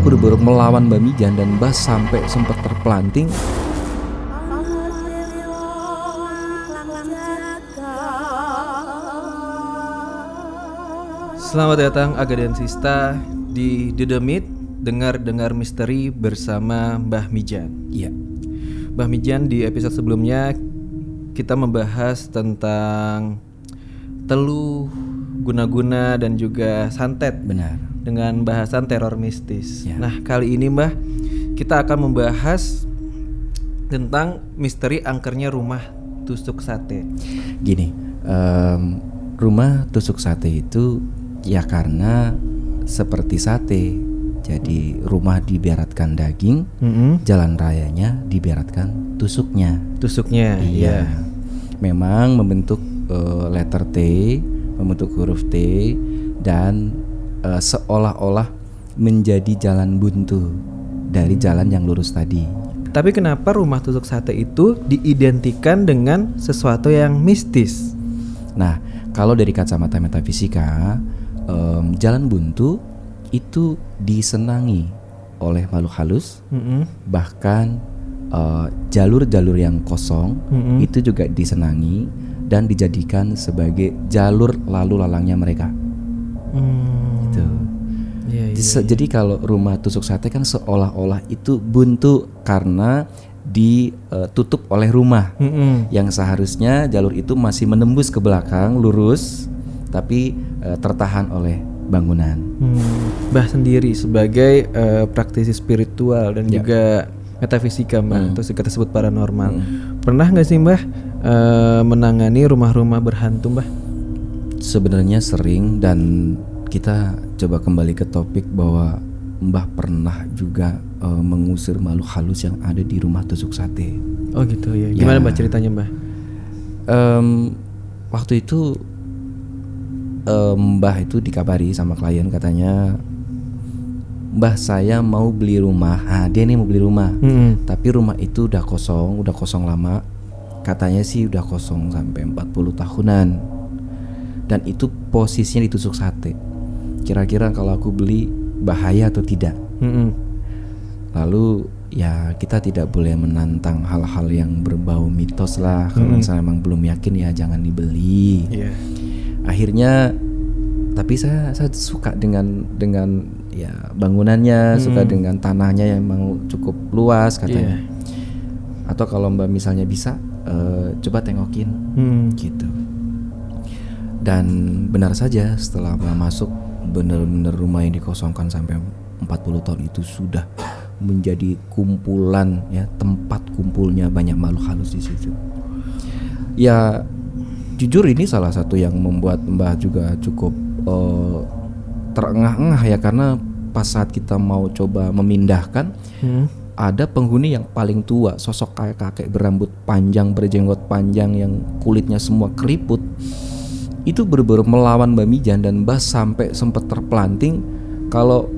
berburu melawan Mbak Mijan dan Mbah sampai sempat terpelanting. Selamat datang Agadan Sista di The Demit Dengar-dengar misteri bersama Mbah Mijan Iya. Mbah Mijan di episode sebelumnya Kita membahas tentang Teluh, guna-guna dan juga santet Benar. Dengan bahasan teror mistis Ya. Nah kali ini Mbah Kita akan membahas Tentang misteri angkernya rumah tusuk sate Gini, em, rumah tusuk sate itu ya karena seperti sate. Jadi rumah diberatkan daging, Mm-mm. jalan rayanya diberatkan tusuknya. Tusuknya Iya. Memang membentuk eh, letter T, membentuk huruf T dan eh, seolah-olah menjadi jalan buntu dari jalan yang lurus tadi. Tapi kenapa rumah tusuk sate itu diidentikan dengan sesuatu yang mistis? Nah, kalau dari kacamata metafisika, em, jalan buntu itu disenangi oleh makhluk halus, Mm-mm. bahkan eh, jalur-jalur yang kosong Mm-mm. itu juga disenangi dan dijadikan sebagai jalur lalu lalangnya mereka. Hmm. Iya. Dis- Jadi kalau rumah tusuk sate kan seolah-olah itu buntu karena ditutup oleh rumah Mm-mm. yang seharusnya jalur itu masih menembus ke belakang lurus tapi eh, tertahan oleh bangunan. Hmm. Mbah sendiri sebagai eh, praktisi spiritual dan Ya. juga metafisika mbah Hmm. atau kita sebut paranormal. Pernah nggak sih mbah eh, menangani rumah-rumah berhantu mbah? Sebenarnya sering dan kita coba kembali ke topik bahwa Mbah pernah juga eh, mengusir makhluk halus yang ada di rumah tusuk sate. Oh gitu ya. Gimana Ya. mbah ceritanya mbah? Em, waktu itu em, Mbah itu dikabari sama klien katanya Mbah saya mau beli rumah. Ah, dia nih mau beli rumah. Mm-mm. Tapi rumah itu udah kosong, udah kosong lama. Katanya sih udah kosong sampai 40 tahunan. Dan itu posisinya ditusuk sate. Kira-kira kalau aku beli bahaya atau tidak? Mm-mm. Lalu ya kita tidak boleh menantang hal-hal yang berbau mitos lah. Kalau misalnya memang belum yakin ya jangan dibeli. Iya. Akhirnya tapi saya saya suka dengan dengan ya bangunannya, suka dengan tanahnya yang memang cukup luas katanya. Iya. Atau kalau Mbak misalnya bisa eh, coba tengokin Hmm. gitu. Dan benar saja setelah Mbak masuk benar-benar rumah yang dikosongkan sampai 40 tahun itu sudah menjadi kumpulan ya tempat kumpulnya banyak makhluk halus di situ. Ya jujur ini salah satu yang membuat Mbah juga cukup eh, terengah-engah ya karena pas saat kita mau coba memindahkan Hmm. ada penghuni yang paling tua, sosok kayak kakek berambut panjang, berjenggot panjang yang kulitnya semua keriput. Itu berburu melawan Mbak Mijan dan Mbak sampai sempat terpelanting kalau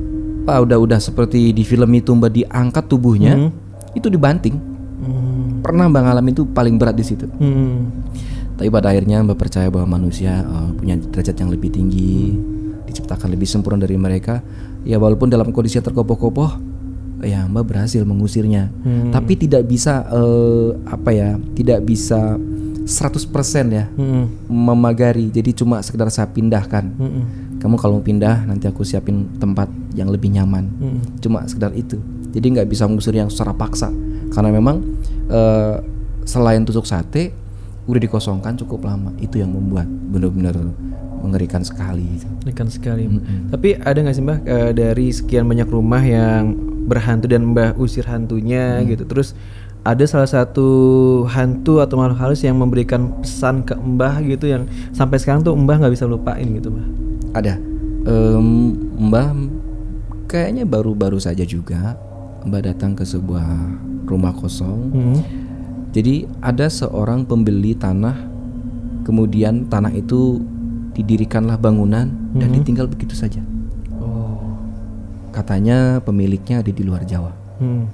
ah, udah-udah seperti di film itu Mbak diangkat tubuhnya, Hmm. itu dibanting. Hmm. Pernah Mbak ngalamin itu paling berat di situ. Hmm. Tapi pada akhirnya Mbak percaya bahwa manusia eh, punya derajat yang lebih tinggi, diciptakan lebih sempurna dari mereka. Ya walaupun dalam kondisi terkopoh-kopoh, ya Mbak berhasil mengusirnya. Hmm. Tapi tidak bisa eh, apa ya, tidak bisa 100% ya Hmm. memagari. Jadi cuma sekedar saya pindahkan. Hmm. Kamu kalau mau pindah nanti aku siapin tempat yang lebih nyaman. Hmm. Cuma sekedar itu. Jadi nggak bisa mengusir yang secara paksa. Karena memang eh, selain tusuk sate udah dikosongkan cukup lama. Itu yang membuat benar-benar mengerikan sekali. Mengerikan sekali. Tapi ada nggak sih mbah eh, dari sekian banyak rumah yang berhantu dan mbah usir hantunya gitu. Terus ada salah satu hantu atau makhluk halus yang memberikan pesan ke mbah gitu yang sampai sekarang tuh mbah nggak bisa lupain gitu mbah. Ada Em, Mbak kayaknya baru-baru saja juga Mbak datang ke sebuah rumah kosong. Hmm. Jadi ada seorang pembeli tanah, kemudian tanah itu didirikanlah bangunan dan ditinggal begitu saja. Oh. Katanya pemiliknya ada di luar Jawa. Hmm.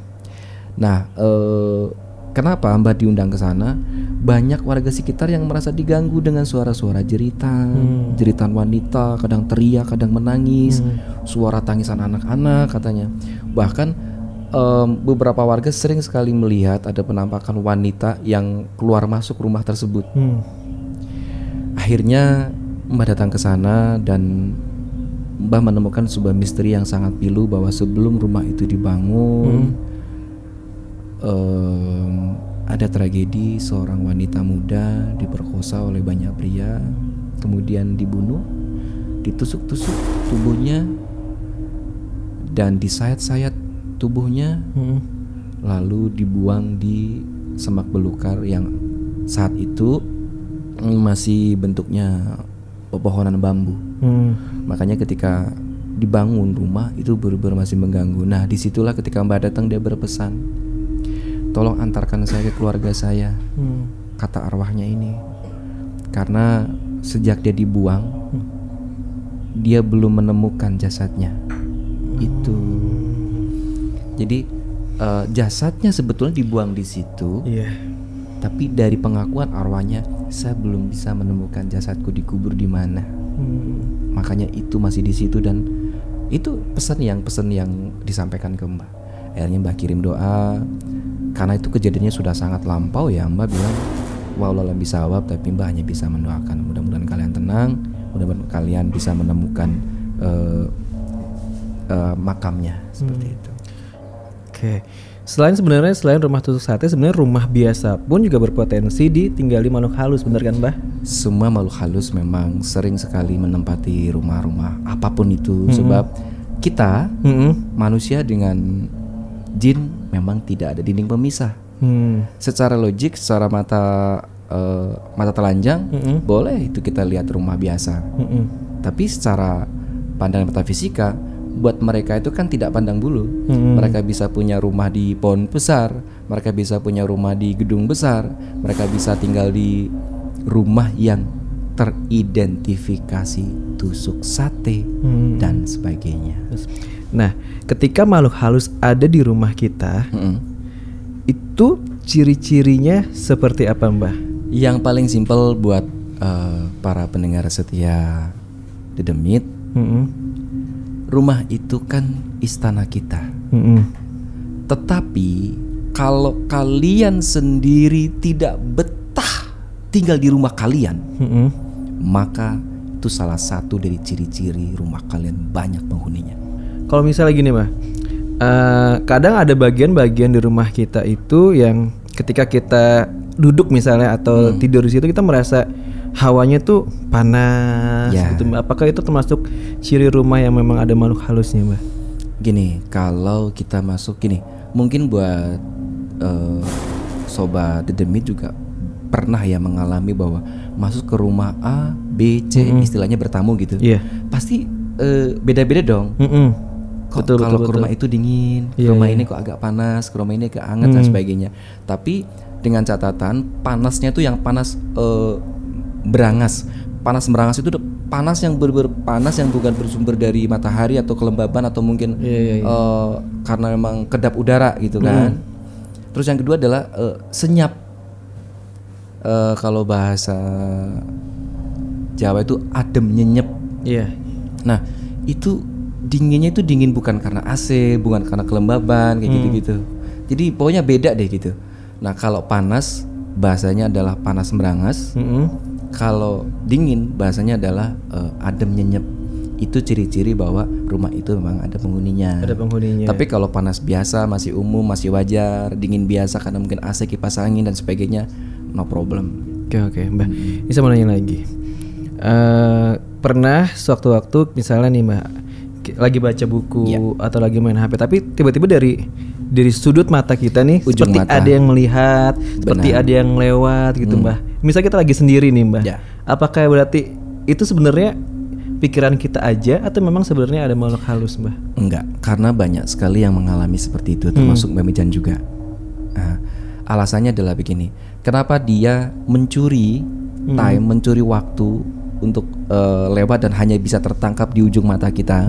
Nah, eh, kenapa Mbah diundang ke sana? Banyak warga sekitar yang merasa diganggu dengan suara-suara jeritan, jeritan wanita, kadang teriak, kadang menangis, suara tangisan anak-anak katanya. Bahkan em, beberapa warga sering sekali melihat ada penampakan wanita yang keluar masuk rumah tersebut. Hmm. Akhirnya Mbah datang ke sana dan Mbah menemukan sebuah misteri yang sangat pilu bahwa sebelum rumah itu dibangun em, ada tragedi seorang wanita muda diperkosa oleh banyak pria, kemudian dibunuh, ditusuk-tusuk tubuhnya dan disayat-sayat tubuhnya Hmm. lalu dibuang di semak belukar yang saat itu masih bentuknya pepohonan bambu. Hmm. Makanya ketika dibangun rumah itu benar-benar masih mengganggu. Nah di situlah ketika Mbak datang dia berpesan, tolong antarkan saya ke keluarga saya, Hmm. kata arwahnya ini, karena sejak dia dibuang dia belum menemukan jasadnya. Itu. Jadi eh, jasadnya sebetulnya dibuang di situ, Iya. tapi dari pengakuan arwahnya saya belum bisa menemukan jasadku dikubur di mana. Hmm. makanya itu masih di situ dan itu pesan yang pesan yang disampaikan ke Mbak akhirnya Mbak kirim doa karena itu kejadiannya sudah sangat lampau ya Mbak bilang. Wow lalam bisa awab tapi Mbak hanya bisa mendoakan. Mudah-mudahan kalian tenang mudah-mudahan kalian bisa menemukan eh, eh, makamnya. Seperti itu. Oke. Selain sebenarnya selain rumah tusuk sate, sebenarnya rumah biasa pun juga berpotensi ditinggali makhluk halus, bener kan, Mbah? semua makhluk halus memang sering sekali menempati rumah-rumah apa pun itu. Sebab kita Hmm. manusia dengan jin memang tidak ada dinding pemisah Hmm. secara logik secara mata eh, mata telanjang Mm-mm. boleh itu kita lihat rumah biasa Hmm. tapi secara pandangan metafisika buat mereka itu kan tidak pandang bulu Mm-mm. mereka bisa punya rumah di pohon besar mereka bisa punya rumah di gedung besar mereka bisa tinggal di rumah yang teridentifikasi tusuk sate Hmm. dan sebagainya Nah, ketika makhluk halus ada di rumah kita, Mm-mm. itu ciri-cirinya seperti apa, Mbah? Yang paling simpel buat eh, para pendengar setia Dedemit, Hmm. rumah itu kan istana kita. Hmm. Tetapi kalau kalian sendiri tidak betah tinggal di rumah kalian, Hmm. maka itu salah satu dari ciri-ciri rumah kalian banyak penghuninya. Kalau misalnya gini, Mbah. eh, kadang ada bagian-bagian di rumah kita itu yang ketika kita duduk misalnya atau tidur di situ kita merasa hawanya tuh panas Ya. gitu. Apakah itu termasuk ciri rumah yang memang ada makhluk halusnya, Mbah? Gini, kalau kita masuk gini, mungkin buat eh, sobat Dedemit juga pernah ya mengalami bahwa masuk ke rumah A, B, C, istilahnya bertamu gitu. Iya. Pasti eh, beda-beda dong. Mm-mm. Kok Betul, kalau betul, ke rumah itu dingin, ke Iya, rumah iya. ini kok agak panas, ke rumah ini agak hangat dan sebagainya. Tapi dengan catatan panasnya tuh yang panas eh, berangas. Panas berangas itu panas yang ber panas yang bukan bersumber dari matahari atau kelembaban atau mungkin Iya, iya, iya. eh, karena memang kedap udara gitu kan. Terus yang kedua adalah eh, senyap. Eh, kalau bahasa Jawa itu adem nyenyep. Iya. Nah, itu dinginnya itu dingin bukan karena AC, bukan karena kelembaban kayak gitu-gitu. Jadi pokoknya beda deh gitu. Nah, kalau panas bahasanya adalah panas merangas. Mm-mm. Kalau dingin bahasanya adalah eh, adem nyenyep. Itu ciri-ciri bahwa rumah itu memang ada penghuninya. Ada penghuninya. Tapi kalau panas biasa masih umum, masih wajar, dingin biasa karena mungkin AC kipas angin dan sebagainya, no problem. Oke oke mbak, ini saya mau nanya lagi. Eh pernah sewaktu-waktu misalnya nih mbak, lagi baca buku Iya. atau lagi main HP, tapi tiba-tiba dari dari sudut mata kita nih, Ujung seperti mata. ada yang melihat, seperti ada yang lewat gitu mbak. Misalnya kita lagi sendiri nih mbak, Ya. apakah berarti itu sebenarnya pikiran kita aja atau memang sebenarnya ada makhluk halus mbak? Enggak, karena banyak sekali yang mengalami seperti itu, termasuk Mbak Mijan juga. Nah, alasannya adalah begini, kenapa dia mencuri time, mencuri waktu untuk eh, lewat dan hanya bisa tertangkap di ujung mata kita?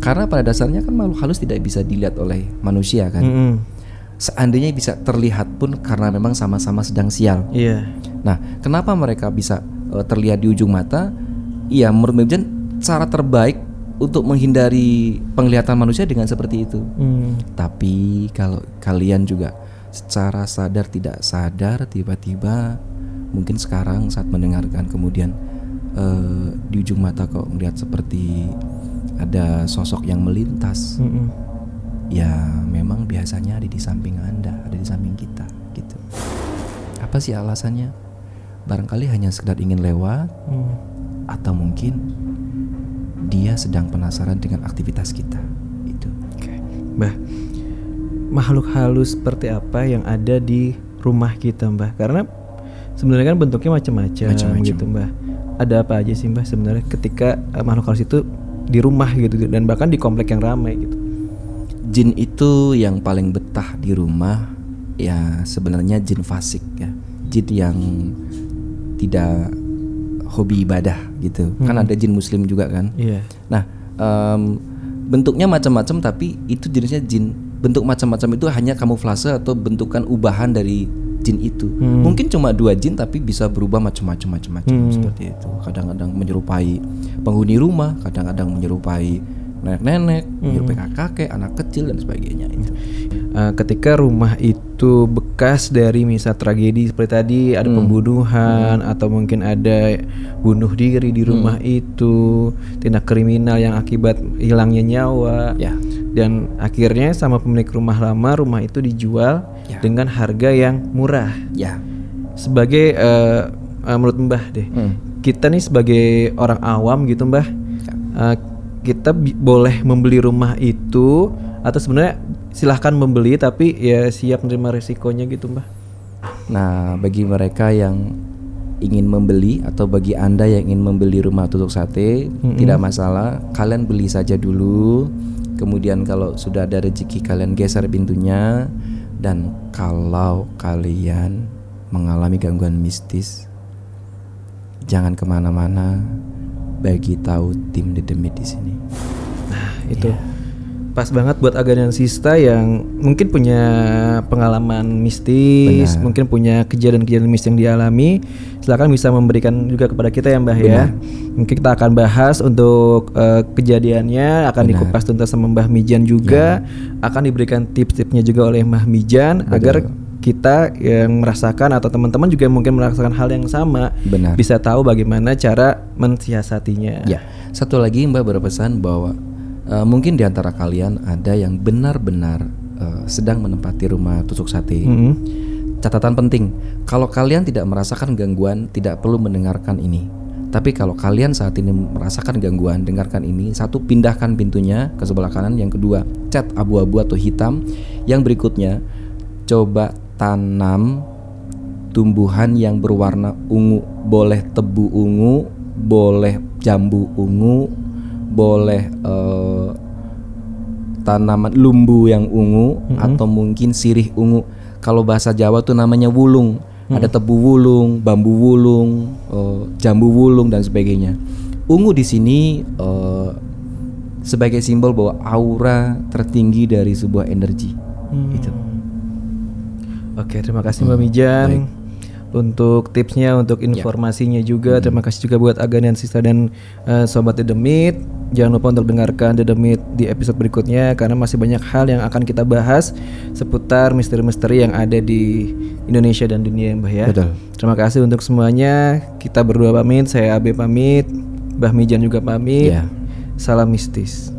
Karena pada dasarnya kan makhluk halus tidak bisa dilihat oleh manusia kan. Mm-mm. seandainya bisa terlihat pun karena memang sama-sama sedang sial. Iya. Nah, kenapa mereka bisa uh, terlihat di ujung mata? Iya, menurut Mibjan cara terbaik untuk menghindari penglihatan manusia dengan seperti itu. Hmm. Tapi kalau kalian juga secara sadar tidak sadar tiba-tiba mungkin sekarang saat mendengarkan kemudian uh, di ujung mata kok melihat seperti ada sosok yang melintas. Mm-mm. Ya, memang biasanya ada di samping Anda, ada di samping kita gitu. Apa sih alasannya? Barangkali hanya sekedar ingin lewat Hmm. atau mungkin dia sedang penasaran dengan aktivitas kita. Itu. Oke. Mbah, makhluk halus seperti apa yang ada di rumah kita, Mbah? Karena sebenarnya kan bentuknya macam-macam Macam-macam. gitu, Mbah. Ada apa aja sih, Mbah, sebenarnya ketika eh, makhluk halus itu di rumah gitu dan bahkan di komplek yang ramai gitu. Jin itu yang paling betah di rumah ya sebenarnya jin fasik ya. Jin yang tidak hobi ibadah gitu. Kan ada jin muslim juga kan. Iya. Nah, em, bentuknya macam-macam tapi itu jenisnya jin. Bentuk macam-macam itu hanya kamuflase atau bentukan ubahan dari jin itu. Hmm. Mungkin cuma dua jin tapi bisa berubah macam-macam macam-macam seperti itu. Kadang-kadang menyerupai penghuni rumah, kadang-kadang menyerupai nenek-nenek, menyerupai kakek, anak kecil dan sebagainya itu. Eh, ketika rumah itu bekas dari misal tragedi seperti tadi ada pembunuhan atau mungkin ada bunuh diri di rumah itu tindak kriminal yang akibat hilangnya nyawa Ya. dan akhirnya sama pemilik rumah lama rumah itu dijual Ya. dengan harga yang murah Ya. sebagai eh, eh, menurut mbah deh Hmm. kita nih sebagai orang awam gitu mbah Ya. eh, kita boleh membeli rumah itu atau sebenarnya silahkan membeli tapi ya siap menerima resikonya gitu mbah Nah, bagi mereka yang ingin membeli atau bagi Anda yang ingin membeli rumah tutuk sate, tidak masalah, kalian beli saja dulu. Kemudian kalau sudah ada rezeki kalian geser pintunya dan kalau kalian mengalami gangguan mistis, jangan ke mana-mana. Bagi tahu tim dedemit di sini. itu pas banget buat agan sista yang mungkin punya pengalaman mistis Benar. mungkin punya kejadian-kejadian mistis yang dialami silakan bisa memberikan juga kepada kita ya mbah ya. Mungkin kita akan bahas untuk eh, kejadiannya akan dikupas tuntas sama mbah Mijan juga. Akan diberikan tips-tipsnya juga oleh mbah Mijan agar kita yang merasakan atau teman-teman juga mungkin merasakan hal yang sama Benar. bisa tahu bagaimana cara mensiasatinya. Ya, satu lagi Mbak berpesan bahwa eh, mungkin di antara kalian ada yang benar-benar eh, sedang menempati rumah tusuk sate. Mm-mm. Catatan penting, kalau kalian tidak merasakan gangguan, tidak perlu mendengarkan ini. Tapi kalau kalian saat ini merasakan gangguan, dengarkan ini. Satu, pindahkan pintunya ke sebelah kanan. Yang kedua, cat abu-abu atau hitam. Yang berikutnya, coba tanam tumbuhan yang berwarna ungu. Boleh tebu ungu, boleh jambu ungu, boleh eh, tanaman lumbu yang ungu atau mungkin sirih ungu. Kalau bahasa Jawa tuh namanya wulung. Ada tebu wulung, bambu wulung, eh, jambu wulung dan sebagainya. Ungu di sini eh, sebagai simbol bahwa aura tertinggi dari sebuah energi. Itu. Oke, terima kasih Mbak Mijan untuk tipsnya, untuk informasinya juga. Terima kasih juga buat Agan dan Sista dan eh, sobat The Demit. Jangan lupa untuk dengarkan The Demit di episode berikutnya karena masih banyak hal yang akan kita bahas seputar misteri-misteri yang ada di Indonesia dan dunia, Mbah ya. Betul. Terima kasih untuk semuanya. Kita berdua pamit, saya Abe pamit, Mbah Mijan juga pamit. Ya. Salam mistis.